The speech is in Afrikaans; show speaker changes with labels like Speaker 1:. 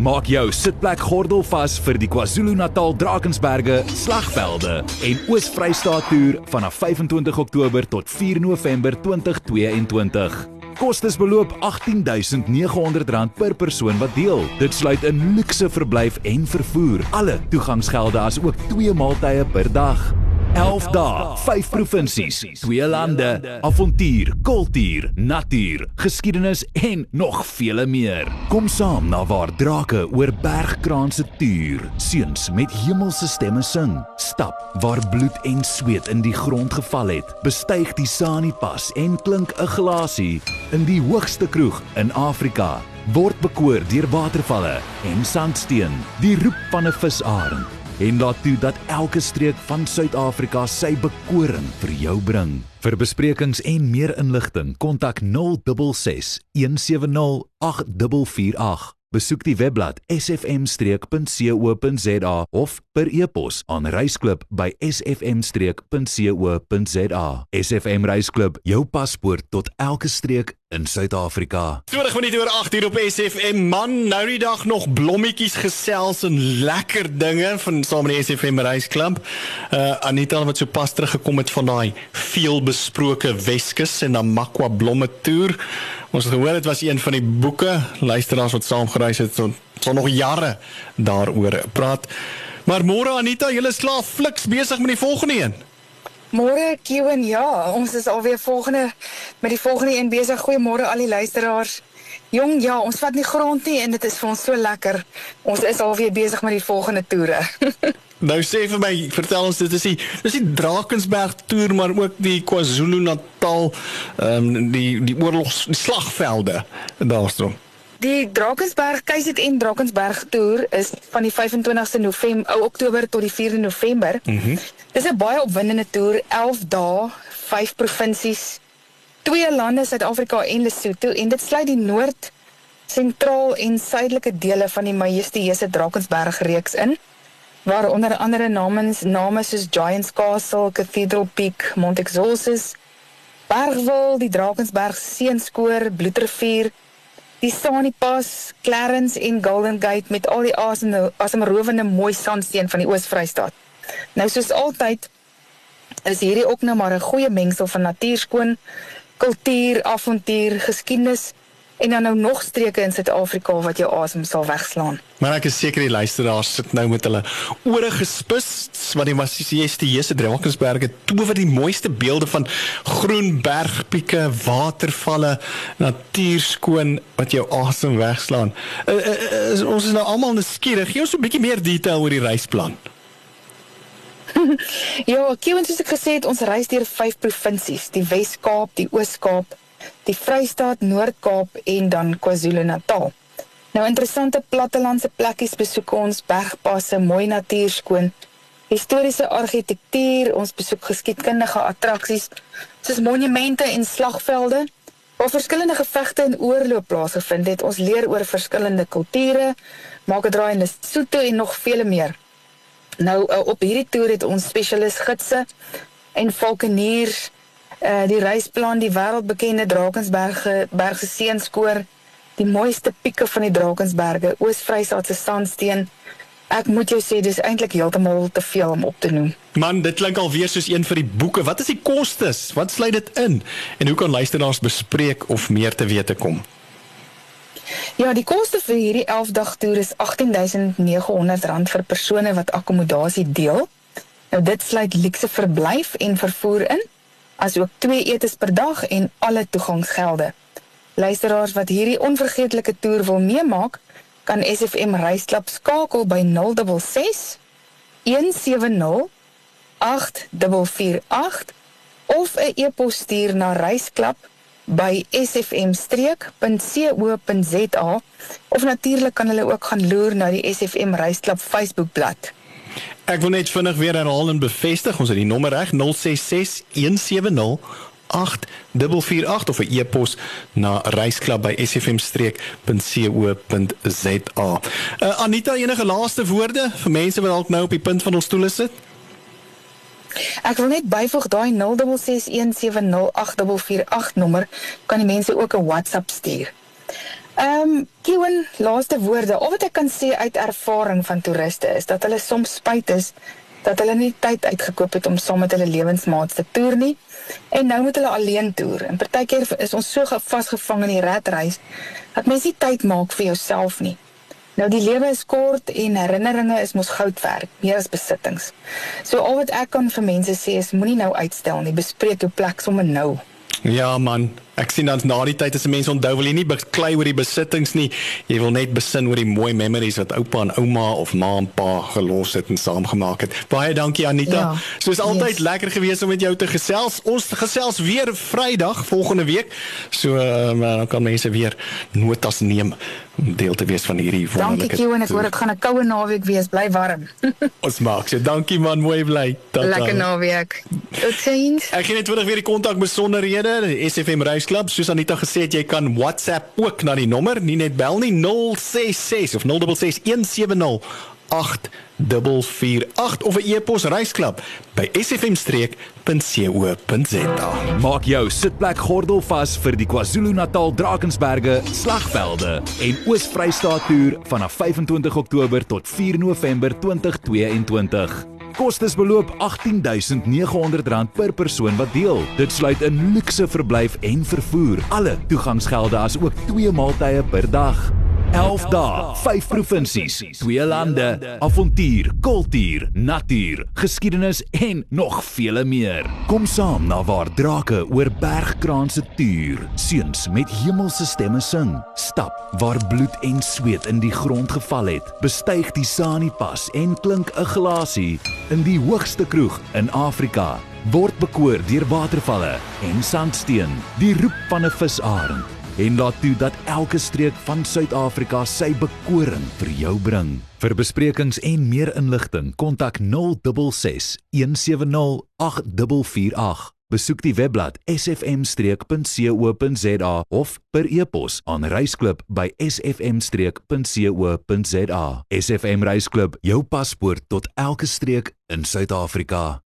Speaker 1: Maak jou sitplek gordel vas vir die KwaZulu-Natal Drakensberge, Slagvelde en Oos-Vrystaat toer vanaf 25 Oktober tot 4 November 2022. Kostes beloop R18900 per persoon wat deel. Dit sluit in luukse verblyf en vervoer, alle toegangsgelde as ook twee maaltye per dag. 11 dae, 5 provinsies, 2 lande, avontuur, kultuur, natuur, geskiedenis en nog vele meer. Kom saam na waar drake oor bergkraanse tuur, seuns met hemelse stemme sing. Stap waar bloed en sweet in die grond geval het. Bestyg die Sani-pas en klink 'n glasie in die hoogste kroeg in Afrika. Word bekoor deur watervalle en sandsteen, die roep van 'n visarend en laat toe dat elke streek van Suid-Afrika sy bekoring vir jou bring. Vir besprekings en meer inligting, kontak 066 170 8448. Besoek die webblad sfm-streek.co.za of per e-pos aan reisklub@sfm-streek.co.za. SFM Reisklub, jou paspoort tot elke streek in Suid-Afrika.
Speaker 2: 20 minute oor 8 uur op SFM. Man, nou die dag nog blommetjies gesels en lekker dinge van saam met die SFM Reisklub. Uh Anita wat so pas teruggekom het van daai veelbesproke Weskus en Namakwa blomme toer. Ons het gehoor dit was een van die boeke luisteraars wat saam gereis het so, so nog jare daaroor praat. Maar môre Anita, jy is klaar fliks besig met die volgende een.
Speaker 3: Môre Kiewen, ja, ons is alweer volgende met die volgende een besig. Goeiemôre al die luisteraars. Jong, ja, ons vat nie grond nie en dit is vir ons so lekker. Ons is alweer besig met die volgende toere.
Speaker 2: nou sê vir my, vertel ons dit is die dis die Drakensberg toer maar ook die KwaZulu-Natal ehm um, die die oorlogs die slagvelde daarstroom.
Speaker 3: Die Drakensberg KZN Drakensberg toer is van die 25ste November, ou Oktober tot die 4de November. Mhm. Mm Dis 'n baie opwindende toer, 11 dae, 5 provinsies, twee lande Suid-Afrika en Lesotho en dit sluit die noord, sentraal en suidelike dele van die majestueuse Drakensberg reeks in waar onder andere namens name soos Giants Castle, Cathedral Peak, Mont Excelsior, Bergwil, die Drakensberg Seenskoor, Bloedrivier die Sani Pass, Clarence en Golden Gate met al die asem asemrowende mooi sandsteen van die Oos-Vrystaat. Nou soos altyd is hierdie ook nou maar 'n goeie mengsel van natuurskoon, kultuur, avontuur, geskiedenis en dan nou nog streke in Suid-Afrika wat jou asem sal wegslaan.
Speaker 2: Maar ek is seker die luisteraars sit nou met hulle ore gespis wat die majestueuse Drakensberge tower die mooiste beelde van groen bergpieke, watervalle, natuurskoon wat jou asem wegslaan. Uh, uh, uh, ons is nou almal nuuskierig. Gee ons 'n bietjie meer detail oor die reisplan.
Speaker 3: ja, Kevin het gesê het, ons reis deur vyf provinsies, die Wes-Kaap, die Oos-Kaap, die Vrystaat, Noord-Kaap en dan KwaZulu-Natal. Nou interessante plattelandse plekkies besoek ons, bergpasse, mooi natuur skoon, historiese argitektuur, ons besoek geskiedkundige attraksies soos monumente en slagvelde. Waar verskillende gevegte en oorloop plaasgevind het, ons leer oor verskillende kulture, maak 'n draai in Lesotho en nog vele meer. Nou uh, op hierdie toer het ons spesialis gidse en valkeniers uh die reisplan die wêreldbekende Drakensberge berge seenskoor die mooiste pieke van die Drakensberge Oos-Vrystaat se sandsteen. Ek moet jou sê dis eintlik heeltemal te veel om op te noem.
Speaker 2: Man dit klink alweer soos een vir die boeke. Wat is die kostes? Wat sluit dit in? En hoe kan luisteraars bespreek of meer te wete kom?
Speaker 3: Ja, die koste vir hierdie 11 dag toer is R18900 vir persone wat akkommodasie deel. Nou dit sluit luukse verblyf en vervoer in asook twee etes per dag en alle toegangsgelde. Luisteraars wat hierdie onvergeetlike toer wil meemaak, kan SFM Reisklub skakel by 066 170 8448 of 'n e-pos stuur na reisklub@sfm-streek.co.za of natuurlik kan hulle ook gaan loer na die SFM Reisklub Facebookblad.
Speaker 2: Ek wil net vinnig weer herhaal en bevestig, ons het die nommer reg 066 170 8448 of 'n e-pos na reisklub@sfm-streek.co.za. Uh, Anita, enige laaste woorde vir mense wat dalk nou op die punt van hul stoele sit?
Speaker 3: Ek wil net byvoeg daai 0661708448 nommer kan die mense ook 'n WhatsApp stuur. Ehm um, Kiwen laaste woorde. Al wat ek kan sê uit ervaring van toeriste is dat hulle soms spyt is dat hulle nie tyd uitgekoop het om saam met hulle lewensmaats te toer nie en nou moet hulle alleen toer. En partykeer is ons so vasgevang in die ratreis dat mens nie tyd maak vir jouself nie. Nou die lewe is kort en herinneringe is mos goud werd, meer as besittings. So al wat ek kan vir mense sê is moenie nou uitstel nie, bespreek jou plek sommer nou.
Speaker 2: Ja man, ek sien dan na die tyd as 'n mens onthou wil jy nie beklei oor die besittings nie. Jy wil net besin oor die mooi memories wat oupa en ouma of ma en pa gelos het en saamgemaak het. Baie dankie Anita. Ja, Soos altyd yes. lekker gewees om met jou te gesels. Ons gesels weer Vrydag volgende week. So um, dan kan mense weer notas neem om deel te wees van hierdie
Speaker 3: wonderlike Dankie Kieu en ek hoor dit gaan 'n koue naweek wees. Bly warm.
Speaker 2: Ons maak so. Dankie man, mooi bly.
Speaker 3: Lekker naweek. Totsiens.
Speaker 2: Ek gee net vinnig weer die kontak besonderhede. SFM Reisklub, soos Anita gesê het, jy kan WhatsApp ook na die nommer, nie net bel nie 066 of 066 170 8448 of 'n e-pos reisklub by sfmstreek.co.za.
Speaker 1: Maak jou sitplek gordel vas vir die KwaZulu-Natal Drakensberge slagvelde en Oos-Vrystaat toer vanaf 25 Oktober tot 4 November 2022. Kostes beloop R18900 per persoon wat deel. Dit sluit in luukse verblyf en vervoer, alle toegangsgelde as ook twee maaltye per dag. 11 dae, 5 provinsies, 2 lande, avontuur, kultuur, natuur, geskiedenis en nog vele meer. Kom saam na waar drake oor bergkraanse tuur, seuns met hemelse stemme sing, stap waar bloed en sweet in die grond geval het, bestyg die Sani-pas en klink 'n glasie in die hoogste kroeg in Afrika. Word bekoor deur watervalle en sandsteen, die roep van 'n visarend en laat toe dat elke streek van Suid-Afrika sy bekoring vir jou bring. Vir besprekings en meer inligting, kontak 066 170 8448. Besoek die webblad sfm-streek.co.za of per e-pos aan reisklub@sfm-streek.co.za. SFM Reisklub, jou paspoort tot elke streek in Suid-Afrika.